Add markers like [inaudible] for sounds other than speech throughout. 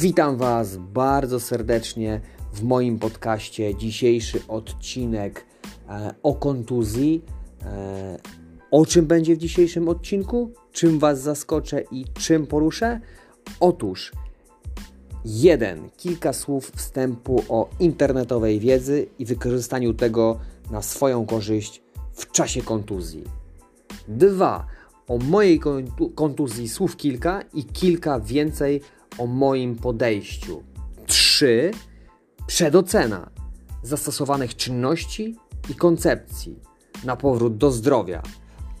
Witam Was bardzo serdecznie w moim podcaście. Dzisiejszy odcinek e, o kontuzji. E, o czym będzie w dzisiejszym odcinku? Czym Was zaskoczę i czym poruszę? Otóż, jeden, kilka słów wstępu o internetowej wiedzy i wykorzystaniu tego na swoją korzyść w czasie kontuzji. Dwa, o mojej kontuzji słów kilka i kilka więcej o moim podejściu. 3. Przedocena zastosowanych czynności i koncepcji na powrót do zdrowia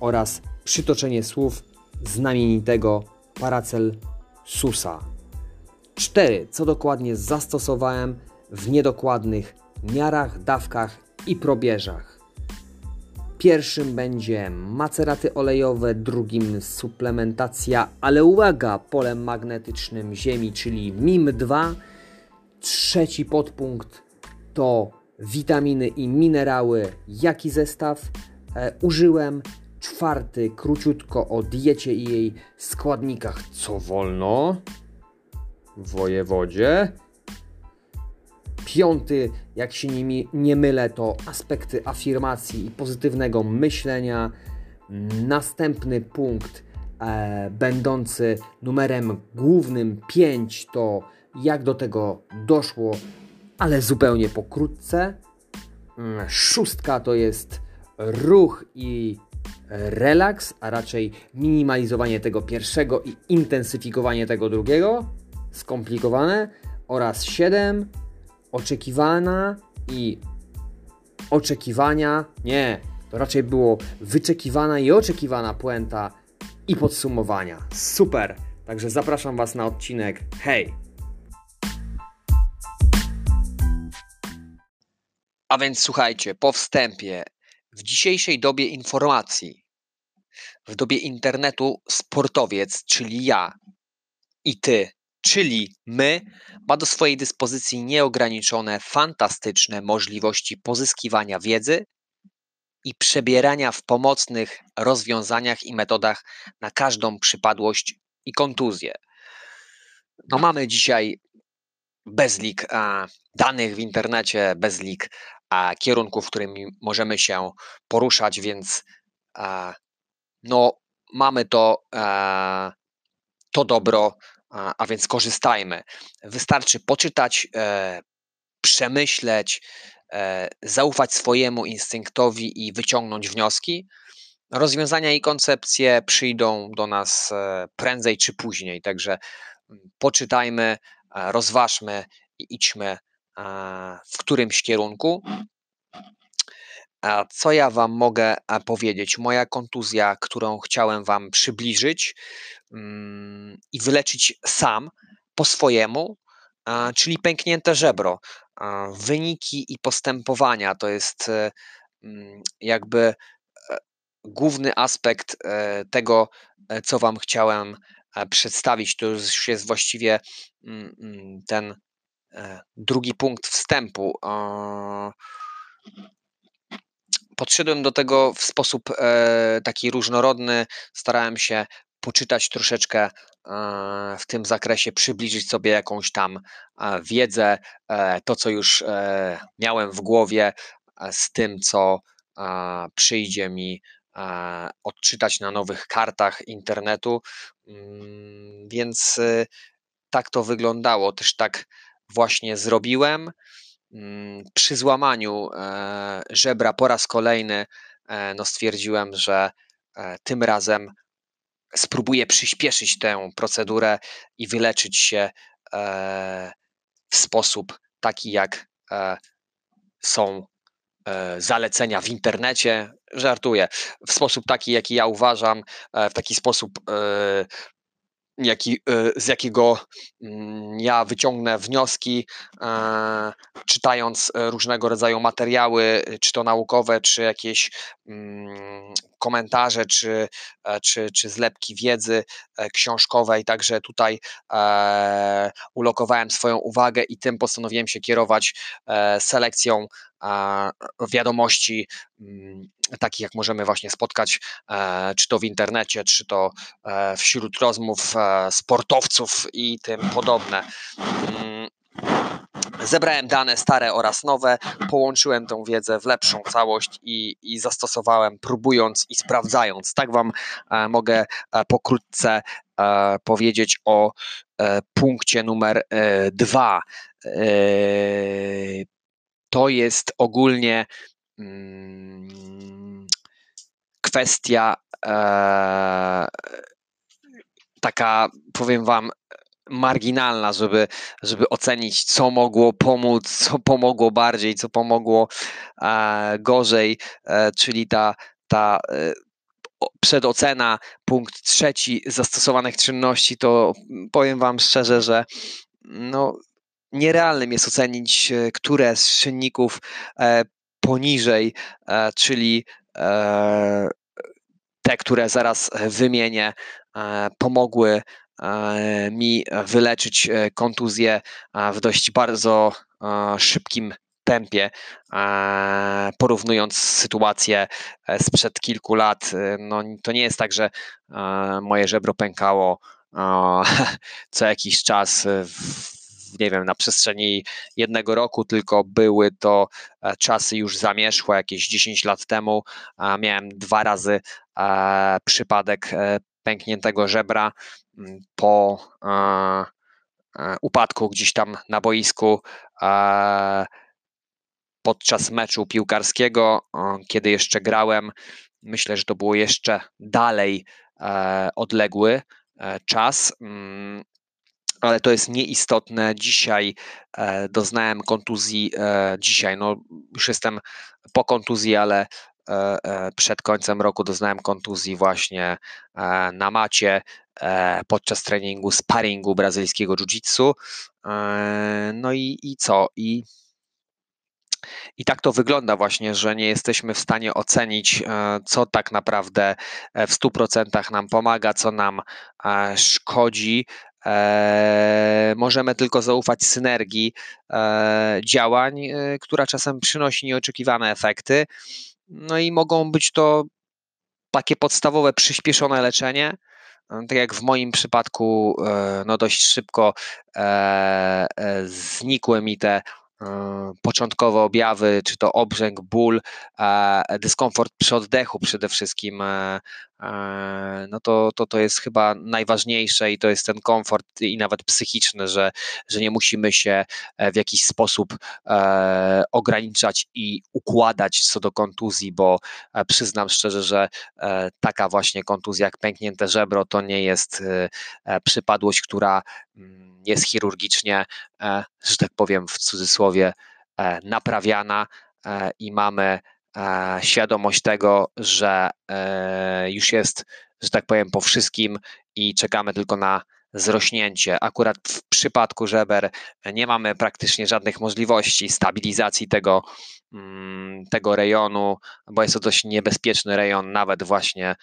oraz przytoczenie słów znamienitego Paracelsusa. 4. Co dokładnie zastosowałem w niedokładnych miarach, dawkach i probierzach. Pierwszym będzie maceraty olejowe, drugim suplementacja, ale uwaga, polem magnetycznym Ziemi, czyli MIM2. Trzeci podpunkt to witaminy i minerały, jaki zestaw e, użyłem. Czwarty, króciutko o diecie i jej składnikach, co wolno wojewodzie. Piąty, jak się nimi nie mylę, to aspekty afirmacji i pozytywnego myślenia. Następny punkt, e, będący numerem głównym 5, to jak do tego doszło, ale zupełnie pokrótce. Mm, szóstka to jest ruch i relaks, a raczej minimalizowanie tego pierwszego i intensyfikowanie tego drugiego. Skomplikowane. Oraz 7 oczekiwana i oczekiwania. Nie, to raczej było wyczekiwana i oczekiwana puenta i podsumowania. Super! Także zapraszam Was na odcinek. Hej! A więc słuchajcie, po wstępie, w dzisiejszej dobie informacji, w dobie internetu, sportowiec, czyli ja i ty, czyli my, ma do swojej dyspozycji nieograniczone, fantastyczne możliwości pozyskiwania wiedzy i przebierania w pomocnych rozwiązaniach i metodach na każdą przypadłość i kontuzję. No mamy dzisiaj bezlik a, danych w internecie, bezlik a, kierunków, którymi możemy się poruszać, więc a, no mamy to, to dobro a, a więc korzystajmy. Wystarczy poczytać, e, przemyśleć, e, zaufać swojemu instynktowi i wyciągnąć wnioski. Rozwiązania i koncepcje przyjdą do nas e, prędzej czy później, także mm, poczytajmy, rozważmy i idźmy w którymś kierunku. A co ja Wam mogę powiedzieć? Moja kontuzja, którą chciałem Wam przybliżyć i wyleczyć sam po swojemu, czyli pęknięte żebro. Wyniki i postępowania to jest e, mm, jakby e, główny aspekt e, tego, co Wam chciałem przedstawić. To już jest właściwie mm, ten drugi punkt wstępu podszedłem do tego w sposób taki różnorodny. Starałem się poczytać troszeczkę e, w tym zakresie, przybliżyć sobie jakąś tam e, wiedzę, e, to co już miałem w głowie, z tym co przyjdzie mi odczytać na nowych kartach internetu. Mm, więc tak to wyglądało. Też tak właśnie zrobiłem. Mm, przy złamaniu żebra po raz kolejny no stwierdziłem, że tym razem spróbuję przyspieszyć tę procedurę i wyleczyć się w sposób taki, jak są zalecenia w internecie. Żartuję. W sposób taki, jaki ja uważam, w taki sposób jaki, e, z jakiego mm, ja wyciągnę wnioski, e, czytając e, różnego rodzaju materiały, czy to naukowe, czy jakieś mm, komentarze czy, czy, czy zlepki wiedzy książkowej, także tutaj ulokowałem swoją uwagę i tym postanowiłem się kierować selekcją wiadomości mm, takich, jak możemy właśnie spotkać, czy to w internecie, czy to wśród rozmów sportowców i tym podobne. Mm, zebrałem dane stare oraz nowe, połączyłem tą wiedzę w lepszą całość i, i zastosowałem, próbując i sprawdzając. Tak Wam e, mogę e, pokrótce e, powiedzieć o e, punkcie numer e, dwa. E, to jest ogólnie mm, kwestia taka, powiem Wam, marginalna, żeby, żeby ocenić, co mogło pomóc, co pomogło bardziej, co pomogło e, gorzej, e, czyli ta, ta e, przedocena, punkt trzeci zastosowanych czynności, to powiem Wam szczerze, że no, nierealnym jest ocenić, e, które z czynników e, poniżej, e, czyli te, które zaraz wymienię, pomogły mi wyleczyć kontuzję w dość bardzo szybkim tempie, porównując sytuację sprzed kilku lat. No, to nie jest tak, że moje żebro pękało [laughs] co jakiś czas nie wiem, na przestrzeni jednego roku, tylko były to czasy już zamierzchłe, jakieś 10 lat temu. Miałem dwa razy przypadek pękniętego żebra mm, po e, e, upadku gdzieś tam na boisku e, podczas meczu piłkarskiego, kiedy jeszcze grałem. Myślę, że to było jeszcze dalej odległy czas, mm, ale to jest nieistotne. Dzisiaj doznałem kontuzji. Dzisiaj, no już jestem po kontuzji, ale E, e, przed końcem roku doznałem kontuzji właśnie e, na macie podczas treningu sparingu brazylijskiego jiu-jitsu. No i, i co? I, I tak to wygląda właśnie, że nie jesteśmy w stanie ocenić, co tak naprawdę w 100% nam pomaga, co nam szkodzi. Możemy tylko zaufać synergii działań, która czasem przynosi nieoczekiwane efekty. No i mogą być to takie podstawowe, przyspieszone leczenie. Tak jak w moim przypadku, e, no dość szybko e, e, znikły mi te początkowe objawy, czy to obrzęk, ból, dyskomfort przy oddechu przede wszystkim, no to, to, to jest chyba najważniejsze i to jest ten komfort i nawet psychiczny, że, że nie musimy się w jakiś sposób ograniczać i układać co do kontuzji, bo przyznam szczerze, że taka właśnie kontuzja jak pęknięte żebro to nie jest przypadłość, która mm, jest chirurgicznie, e, że tak powiem w cudzysłowie, e, naprawiana e, i mamy świadomość tego, że już jest, że tak powiem, po wszystkim i czekamy tylko na zrośnięcie. Akurat w przypadku żeber nie mamy praktycznie żadnych możliwości stabilizacji tego, mm, tego rejonu, bo jest to dość niebezpieczny rejon, nawet właśnie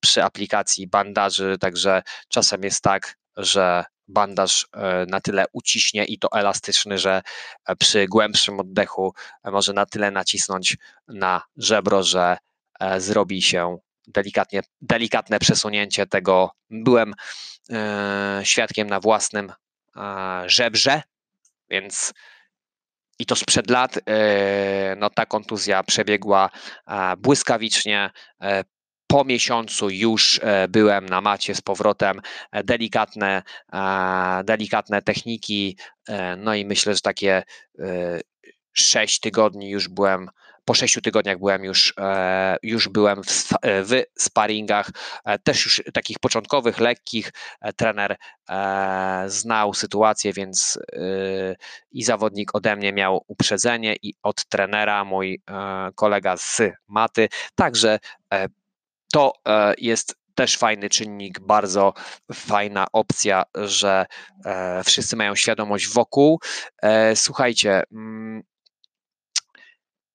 przy aplikacji bandaży, także czasem jest tak, że bandaż e, na tyle uciśnie i to elastyczny, że e, przy głębszym oddechu e, może na tyle nacisnąć na żebro, że zrobi się delikatnie, delikatne przesunięcie tego. Byłem świadkiem na własnym żebrze, więc i to sprzed lat, no ta kontuzja przebiegła błyskawicznie, po miesiącu już e, byłem na macie z powrotem, e, delikatne, e, delikatne techniki, no i myślę, że takie 6 tygodni już byłem po sześciu tygodniach byłem już, już byłem w, w sparingach, też już takich początkowych, lekkich. Trener znał sytuację, więc i zawodnik ode mnie miał uprzedzenie i od trenera mój kolega z maty. Także to e, jest też fajny czynnik, bardzo fajna opcja, że e, wszyscy mają świadomość wokół. E, słuchajcie, mm,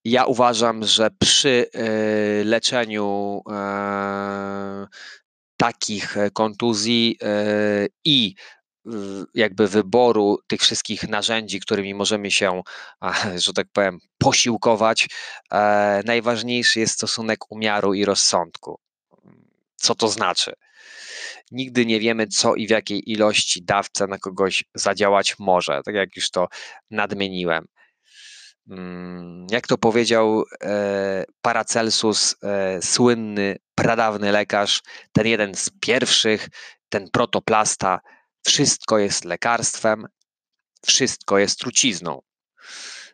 ja uważam, że przy leczeniu takich kontuzji i jakby wyboru tych wszystkich narzędzi, którymi możemy się, że tak powiem, posiłkować, najważniejszy jest stosunek umiaru i rozsądku. Co to znaczy? Nigdy nie wiemy, co i w jakiej ilości dawce na kogoś zadziałać może, tak jak już to nadmieniłem. Mm, jak to powiedział e, Paracelsus, e, słynny, pradawny lekarz, ten jeden z pierwszych, ten protoplasta, wszystko jest lekarstwem, wszystko jest trucizną.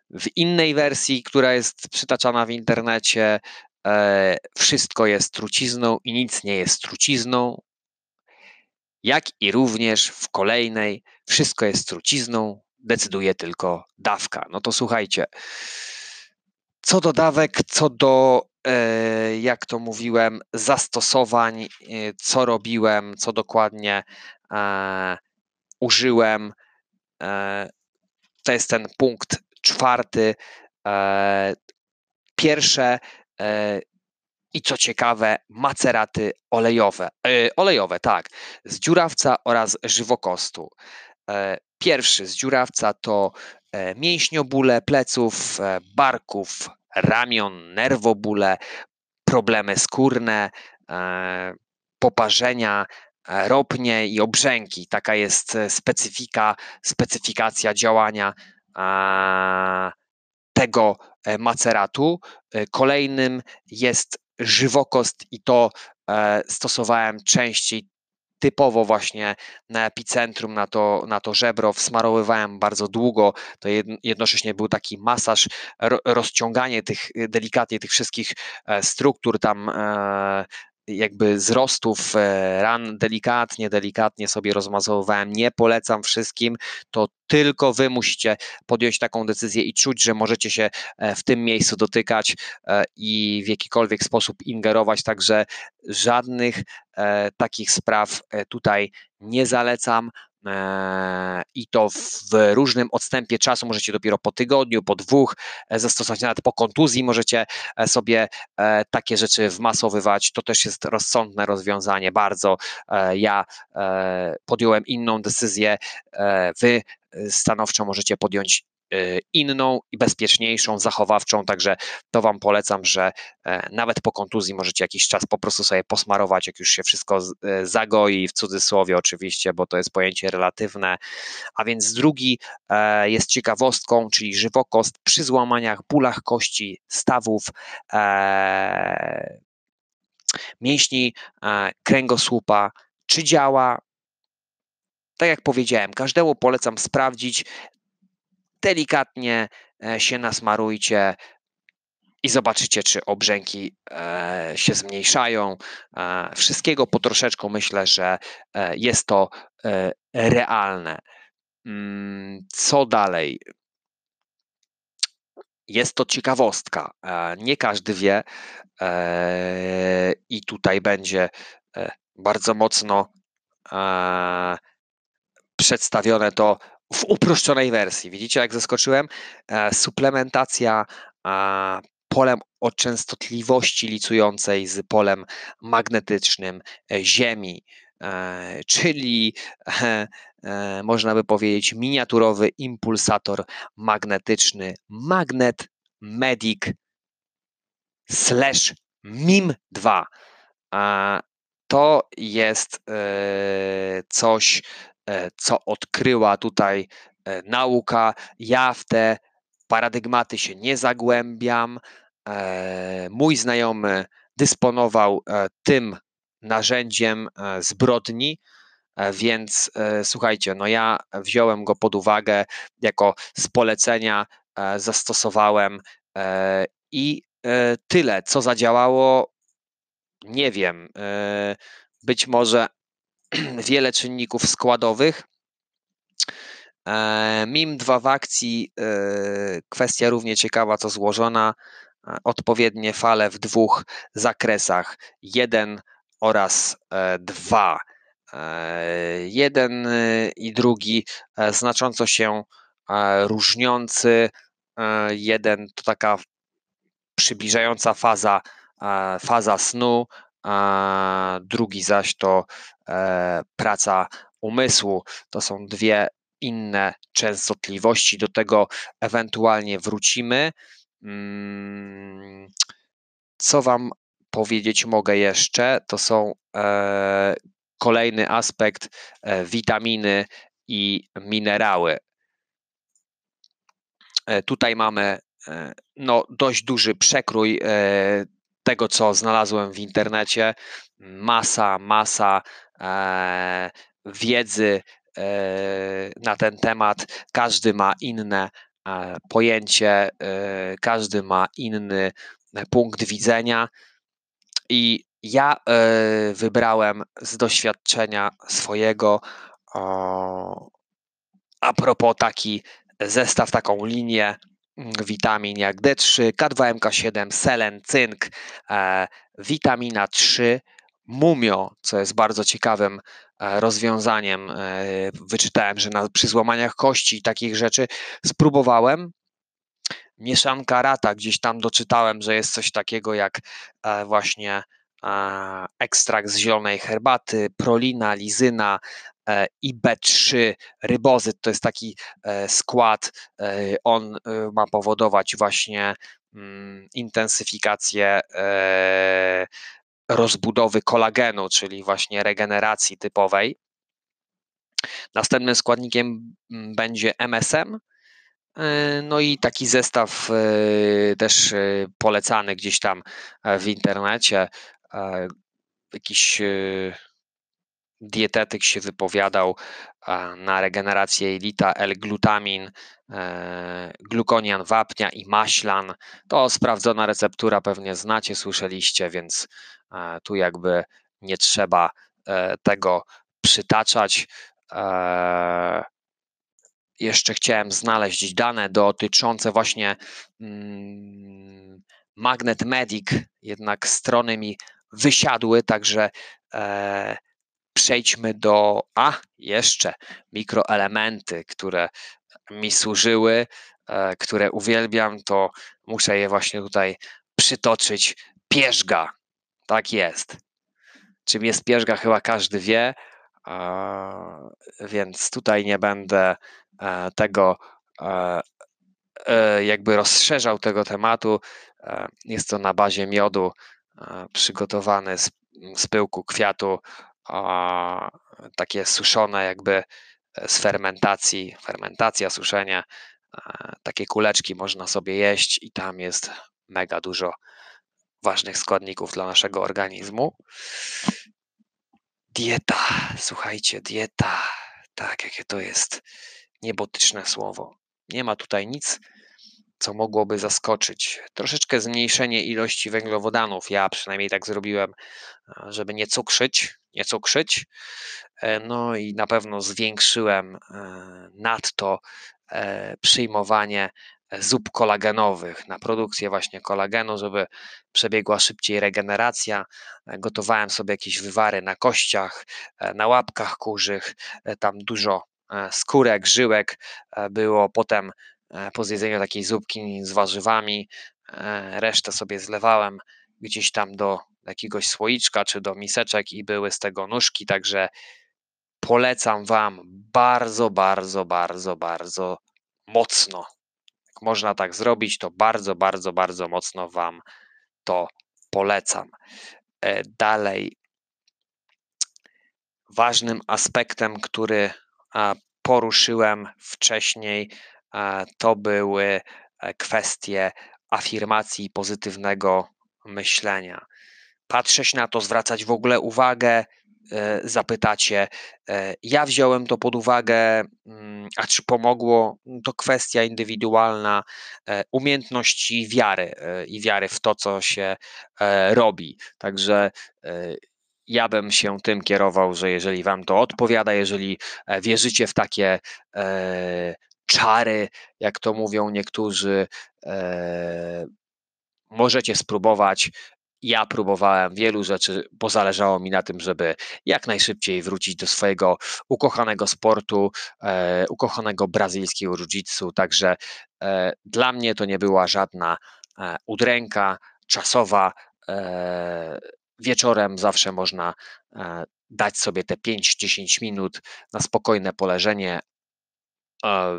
W innej wersji, która jest przytaczana w internecie, e, wszystko jest trucizną i nic nie jest trucizną, jak i również w kolejnej, wszystko jest trucizną, decyduje tylko dawka. No to słuchajcie, co do dawek, co do, e, jak to mówiłem, zastosowań, e, co robiłem, co dokładnie e, użyłem, to jest ten punkt czwarty. Pierwsze i co ciekawe, maceraty olejowe. olejowe, tak, z dziurawca oraz żywokostu. Pierwszy z dziurawca to e, mięśniobóle pleców, e, barków, ramion, nerwobóle, problemy skórne, e, poparzenia, ropnie i obrzęki. Taka jest specyfika, specyfikacja działania tego maceratu. Kolejnym jest żywokost i to stosowałem częściej typowo właśnie na epicentrum, na to, na to żebro wsmarowywałem bardzo długo. To jednocześnie był taki masaż, rozciąganie tych delikatnie tych wszystkich e, struktur tam e, jakby wzrostów e, ran delikatnie, delikatnie sobie rozmazowywałem. Nie polecam wszystkim, to tylko wy musicie podjąć taką decyzję i czuć, że możecie się w tym miejscu dotykać i w jakikolwiek sposób ingerować, także żadnych takich spraw tutaj nie zalecam. Eee, i to w różnym odstępie czasu, możecie dopiero po tygodniu, po dwóch e, zastosować, nawet po kontuzji możecie e, sobie e, takie rzeczy wmasowywać, to też jest rozsądne rozwiązanie, bardzo. Ja podjąłem inną decyzję, wy stanowczo możecie podjąć inną i bezpieczniejszą, zachowawczą, także to Wam polecam, że e, nawet po kontuzji możecie jakiś czas po prostu sobie posmarować, jak już się wszystko e, zagoi, w cudzysłowie oczywiście, bo to jest pojęcie relatywne. A więc drugi e, jest ciekawostką, czyli żywokost przy złamaniach, bólach kości, stawów, mięśni kręgosłupa, czy działa, tak jak powiedziałem, każdemu polecam sprawdzić, delikatnie e, się nasmarujcie i zobaczycie, czy obrzęki e, się zmniejszają. E, wszystkiego po troszeczku myślę, że jest to realne. Mm, co dalej? Jest to ciekawostka. Nie każdy wie, i tutaj będzie bardzo mocno przedstawione to w uproszczonej wersji. Widzicie, jak zaskoczyłem? E, suplementacja polem o częstotliwości licującej z polem magnetycznym e, Ziemi, e, czyli można by powiedzieć miniaturowy impulsator magnetyczny Magnet Medic slash MIM2. To jest coś, co odkryła tutaj e, nauka. Ja w te paradygmaty się nie zagłębiam. E, mój znajomy dysponował tym narzędziem zbrodni, więc słuchajcie, no ja wziąłem go pod uwagę jako z polecenia, zastosowałem i tyle, co zadziałało, nie wiem. Być może [clears throat] wiele czynników składowych. E, MIM2 w akcji, e, kwestia równie ciekawa co złożona, e, odpowiednie fale w dwóch zakresach, jeden oraz dwa. Jeden i drugi znacząco się różniący. Jeden to taka przybliżająca faza, faza snu, a drugi zaś to e, praca umysłu. To są dwie inne częstotliwości. Do tego ewentualnie wrócimy. Mm, co Wam powiedzieć mogę jeszcze? To są e, kolejny aspekt e, witaminy i minerały. Tutaj mamy no, dość duży przekrój tego, co znalazłem w internecie. Masa, masa wiedzy na ten temat. Każdy ma inne pojęcie, każdy ma inny punkt widzenia. I ja wybrałem z doświadczenia swojego a propos taki zestaw, taką linię witamin jak D3, K2MK7, selen, cynk, e, witamina 3, mumio, co jest bardzo ciekawym e, rozwiązaniem. E, wyczytałem, że na, przy złamaniach kości i takich rzeczy spróbowałem. Mieszanka rata, gdzieś tam doczytałem, że jest coś takiego jak właśnie ekstrakt z zielonej herbaty, prolina, lizyna, i B3 rybozyt to jest taki e, skład, e, on ma powodować właśnie mm, intensyfikację rozbudowy kolagenu, czyli właśnie regeneracji typowej. Następnym składnikiem mm, będzie MSM. No i taki zestaw też polecany gdzieś tam w internecie. Jakiś dietetyk się wypowiadał na regenerację jelita, L-glutamin, e, glukonian wapnia i maślan. To sprawdzona receptura, pewnie znacie, słyszeliście, więc e, tu jakby nie trzeba e, tego przytaczać. Jeszcze chciałem znaleźć dane dotyczące właśnie mm, Magnet Medic, jednak strony mi wysiadły, także przejdźmy do, a jeszcze mikroelementy, które mi służyły, e, które uwielbiam, to muszę je właśnie tutaj przytoczyć. Pierzga, tak jest. Czym jest pierzga, chyba każdy wie, więc tutaj nie będę e, tego e, jakby rozszerzał tego tematu. Jest to na bazie miodu przygotowany z, z pyłku kwiatu takie suszone jakby e, z fermentacji, fermentacja, suszenie, takie kuleczki można sobie jeść i tam jest mega dużo ważnych składników dla naszego organizmu. Dieta, słuchajcie, dieta, tak, jakie to jest niebotyczne słowo. Nie ma tutaj nic, co mogłoby zaskoczyć. Troszeczkę zmniejszenie ilości węglowodanów. Ja przynajmniej tak zrobiłem, żeby nie cukrzyć, nie cukrzyć. E, no i na pewno zwiększyłem e, nadto e, przyjmowanie zup kolagenowych na produkcję właśnie kolagenu, żeby przebiegła szybciej regeneracja. Gotowałem sobie jakieś wywary na kościach, na łapkach kurzych, tam dużo skórek, żyłek było. Potem po zjedzeniu takiej zupki z warzywami, resztę sobie zlewałem gdzieś tam do jakiegoś słoiczka czy do miseczek i były z tego nóżki, także polecam Wam bardzo, bardzo, bardzo, bardzo mocno. Jak można tak zrobić, to bardzo, bardzo, bardzo mocno Wam to polecam. E, dalej, ważnym aspektem, który poruszyłem wcześniej, to były e, kwestie afirmacji pozytywnego myślenia patrzeć na to, zwracać w ogóle uwagę, e, zapytacie. E, ja wziąłem to pod uwagę, mm, a czy pomogło? To kwestia indywidualna e, umiejętności wiary i wiary w to, co się robi. Także ja bym się tym kierował, że jeżeli Wam to odpowiada, jeżeli wierzycie w takie czary, jak to mówią niektórzy, możecie spróbować ja próbowałem wielu rzeczy, bo zależało mi na tym, żeby jak najszybciej wrócić do swojego ukochanego sportu, e, ukochanego brazylijskiego jiu-jitsu. Także e, dla mnie to nie była żadna e, udręka czasowa. E, wieczorem zawsze można e, dać sobie te 5-10 minut na spokojne poleżenie,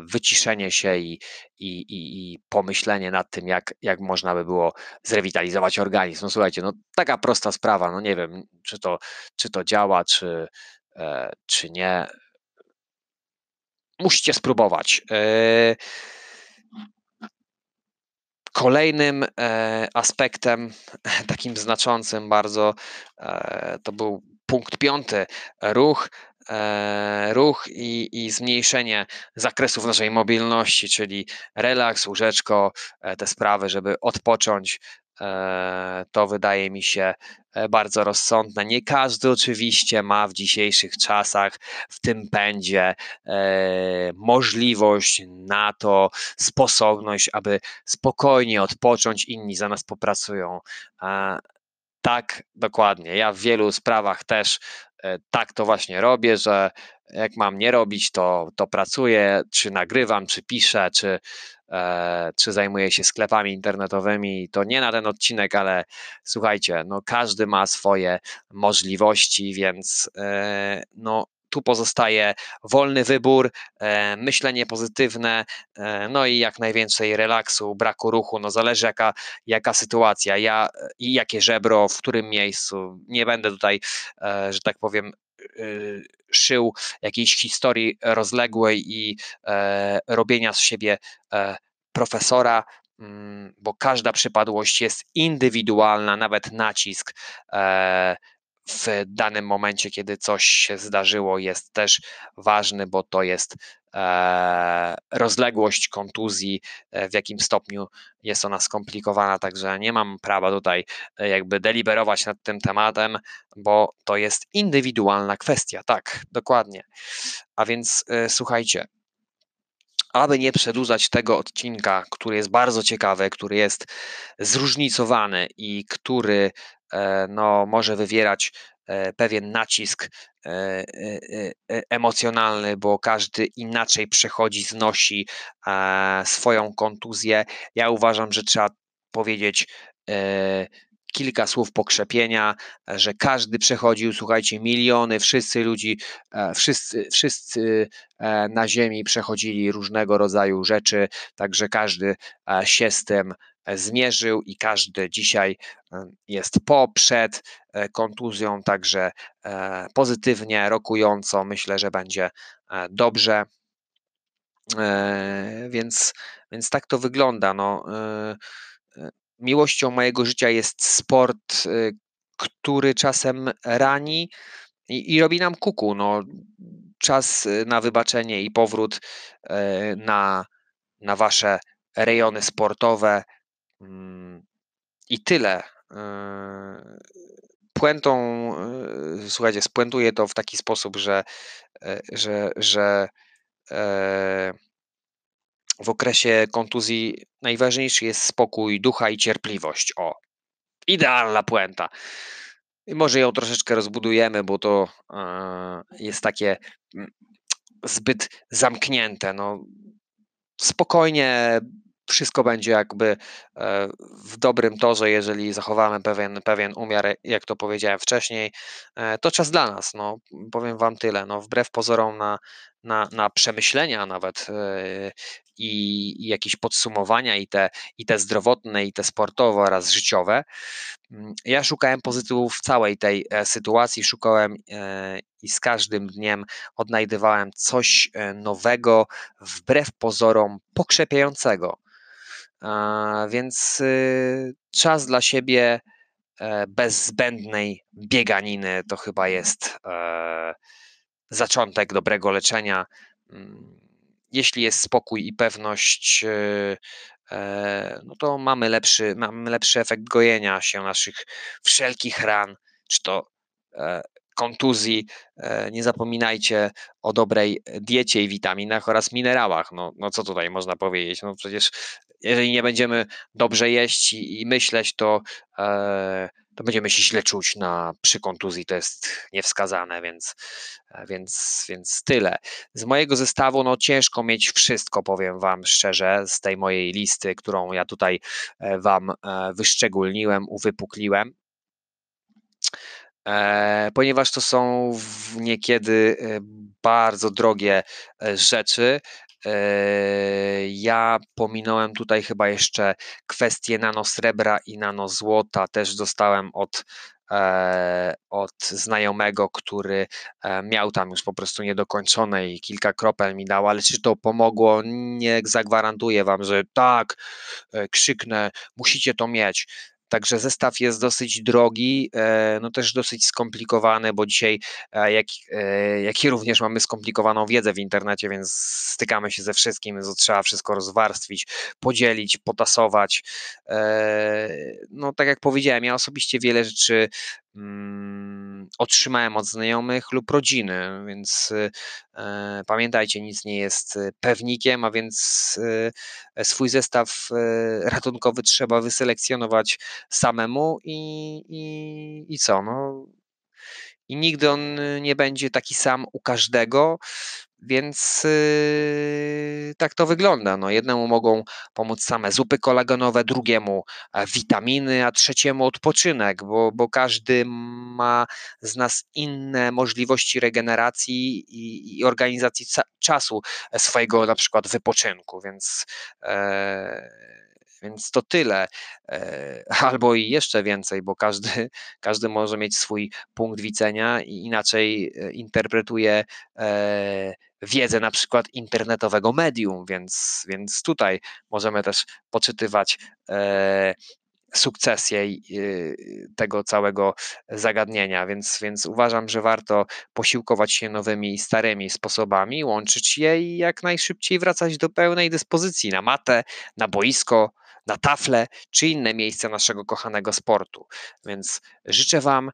wyciszenie się i, i, i, i, pomyślenie nad tym, jak, jak można by było zrewitalizować organizm. No słuchajcie, no taka prosta sprawa, no nie wiem, czy to, czy to działa, czy, e, czy nie. Musicie spróbować. Kolejnym e, aspektem, takim znaczącym bardzo, e, to był punkt piąty, ruch, e, ruch i, i zmniejszenie zakresów naszej mobilności, czyli relaks, łóżeczko, te sprawy, żeby odpocząć, E, to wydaje mi się e, bardzo rozsądne. Nie każdy oczywiście ma w dzisiejszych czasach, w tym pędzie, e, możliwość na to, sposobność, aby spokojnie odpocząć, inni za nas popracują. Tak, dokładnie. Ja w wielu sprawach też tak to właśnie robię, że jak mam nie robić, to, to pracuję, czy nagrywam, czy piszę, czy, E, czy zajmuje się sklepami internetowymi, to nie na ten odcinek, ale słuchajcie, no każdy ma swoje możliwości, więc e, no tu pozostaje wolny wybór, e, myślenie pozytywne, no i jak najwięcej relaksu, braku ruchu, no zależy jaka, jaka sytuacja, ja i jakie żebro, w którym miejscu. Nie będę tutaj, że tak powiem, szył jakiejś historii rozległej i e, robienia z siebie e, profesora, mm, bo każda przypadłość jest indywidualna, nawet nacisk e, w danym momencie, kiedy coś się zdarzyło, jest też ważny, bo to jest e, rozległość kontuzji, e, w jakim stopniu jest ona skomplikowana, także nie mam prawa tutaj e, jakby deliberować nad tym tematem, bo to jest indywidualna kwestia, tak, dokładnie. A więc słuchajcie, aby nie przedłużać tego odcinka, który jest bardzo ciekawy, który jest zróżnicowany i który no, może wywierać e, pewien nacisk e, emocjonalny, bo każdy inaczej przechodzi, znosi swoją kontuzję. Ja uważam, że trzeba powiedzieć kilka słów pokrzepienia, że każdy przechodził, słuchajcie, miliony, wszyscy ludzi, wszyscy, wszyscy na ziemi przechodzili różnego rodzaju rzeczy, także każdy się z tym zmierzył i każdy dzisiaj jest po, przed e, kontuzją, także e, pozytywnie, rokująco. Myślę, że będzie e, dobrze. Więc, więc tak to wygląda. No, miłością mojego życia jest sport, który czasem rani i, i robi nam kuku. No, czas na wybaczenie i powrót na, na wasze rejony sportowe I tyle. Yy, puentą, yy, słuchajcie, spuentuję to w taki sposób, że, e, że, że e, w okresie kontuzji najważniejszy jest spokój ducha i cierpliwość. O, idealna puenta. I może ją troszeczkę rozbudujemy, bo to e, jest takie mm, zbyt zamknięte. No, spokojnie wszystko będzie jakby e, w dobrym torze, jeżeli zachowamy pewien, pewien umiar, jak to powiedziałem wcześniej, e, to czas dla nas. No, powiem Wam tyle. No, wbrew pozorom na, na, na przemyślenia nawet e, i, i jakieś podsumowania, i te, i te zdrowotne, i te sportowe oraz życiowe. Mm, ja szukałem pozytywów w całej tej sytuacji, szukałem i z każdym dniem odnajdywałem coś nowego, wbrew pozorom pokrzepiającego. Więc y, czas dla siebie e, bez zbędnej bieganiny to chyba jest e, zaczątek dobrego leczenia. Mm, jeśli jest spokój i pewność, y, e, no to mamy lepszy, mamy lepszy efekt gojenia się naszych wszelkich ran, czy to kontuzji. Nie zapominajcie o dobrej diecie i witaminach oraz minerałach. No, no co tutaj można powiedzieć? No przecież jeżeli nie będziemy dobrze jeść i, i myśleć, to, e, to będziemy się źle czuć na, przy kontuzji. To jest niewskazane, więc, e, więc, więc tyle. Z mojego zestawu no, ciężko mieć wszystko, powiem Wam szczerze, z tej mojej listy, którą ja tutaj e, Wam e, wyszczególniłem, uwypukliłem. ponieważ to są niekiedy bardzo drogie rzeczy. Ja pominąłem tutaj chyba jeszcze kwestię nanosrebra i nanozłota. Też dostałem od E, od znajomego, który e, miał tam już po prostu niedokończone i kilka kropel mi dał, ale czy to pomogło? Nie zagwarantuję wam, że tak, krzyknę, musicie to mieć. Także zestaw jest dosyć drogi, e, no też dosyć skomplikowany, bo dzisiaj, e, jak, e, jak i również mamy skomplikowaną wiedzę w internecie, więc stykamy się ze wszystkim, więc trzeba wszystko rozwarstwić, podzielić, potasować. No tak jak powiedziałem, ja osobiście wiele rzeczy otrzymałem od znajomych lub rodziny, więc e, pamiętajcie, nic nie jest pewnikiem, a więc e, swój zestaw e, ratunkowy trzeba wyselekcjonować samemu i, i, i co? No, I nigdy on nie będzie taki sam u każdego. Więc yy, tak to wygląda. No, jednemu mogą pomóc same zupy kolagenowe, drugiemu e, witaminy, a trzeciemu odpoczynek, bo, bo każdy ma z nas inne możliwości regeneracji i, i organizacji czasu swojego na przykład wypoczynku, więc. E, więc to tyle, e, [laughs] albo i jeszcze więcej, bo każdy, każdy może mieć swój punkt widzenia i inaczej e, interpretuje e, wiedzę na przykład internetowego medium, więc, więc tutaj możemy też poczytywać sukcesję tego całego zagadnienia, więc, więc uważam, że warto posiłkować się nowymi, starymi sposobami, łączyć je i jak najszybciej wracać do pełnej dyspozycji na matę, na boisko, na tafle czy inne miejsca naszego kochanego sportu. Więc życzę Wam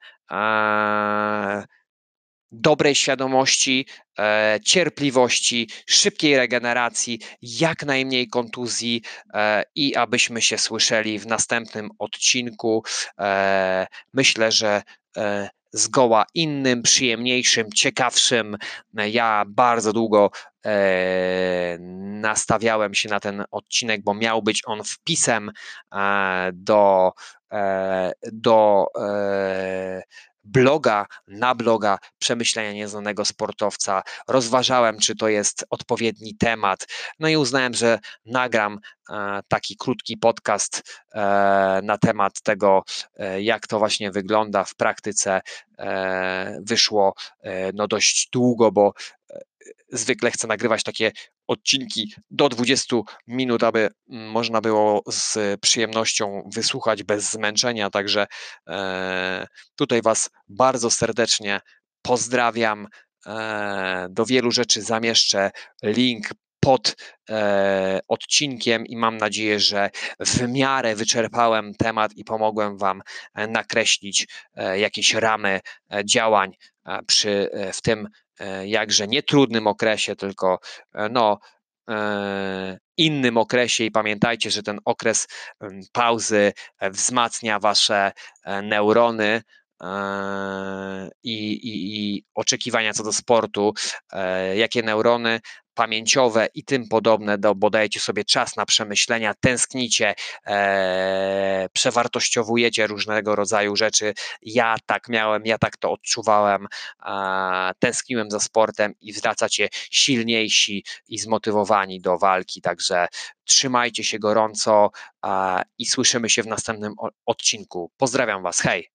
dobrej świadomości, e, cierpliwości, szybkiej regeneracji, jak najmniej kontuzji e, i abyśmy się słyszeli w następnym odcinku. E, myślę, że e, zgoła innym, przyjemniejszym, ciekawszym. Ja bardzo długo e, nastawiałem się na ten odcinek, bo miał być on wpisem e, do, e, do bloga, na bloga Przemyślenia Nieznanego Sportowca. Rozważałem, czy to jest odpowiedni temat. No i uznałem, że nagram e, taki krótki podcast e, na temat tego, e, jak to właśnie wygląda w praktyce. Wyszło no dość długo, bo zwykle chcę nagrywać takie odcinki do 20 minut, aby można było z przyjemnością wysłuchać bez zmęczenia. Także e, tutaj Was bardzo serdecznie pozdrawiam. E, do wielu rzeczy zamieszczę link pod e, odcinkiem i mam nadzieję, że w miarę wyczerpałem temat i pomogłem Wam nakreślić jakieś ramy działań przy, w tym E, jakże nie trudnym okresie, tylko e, no, e, innym okresie. I pamiętajcie, że ten okres pauzy wzmacnia wasze neurony, i, i, i, oczekiwania co do sportu, jakie neurony pamięciowe i tym podobne, do, bo dajecie sobie czas na przemyślenia, tęsknicie, e, przewartościowujecie różnego rodzaju rzeczy. Ja tak miałem, ja tak to odczuwałem, e, tęskniłem za sportem i wracacie silniejsi i zmotywowani do walki, także trzymajcie się gorąco e, i słyszymy się w następnym odcinku. Pozdrawiam Was, hej!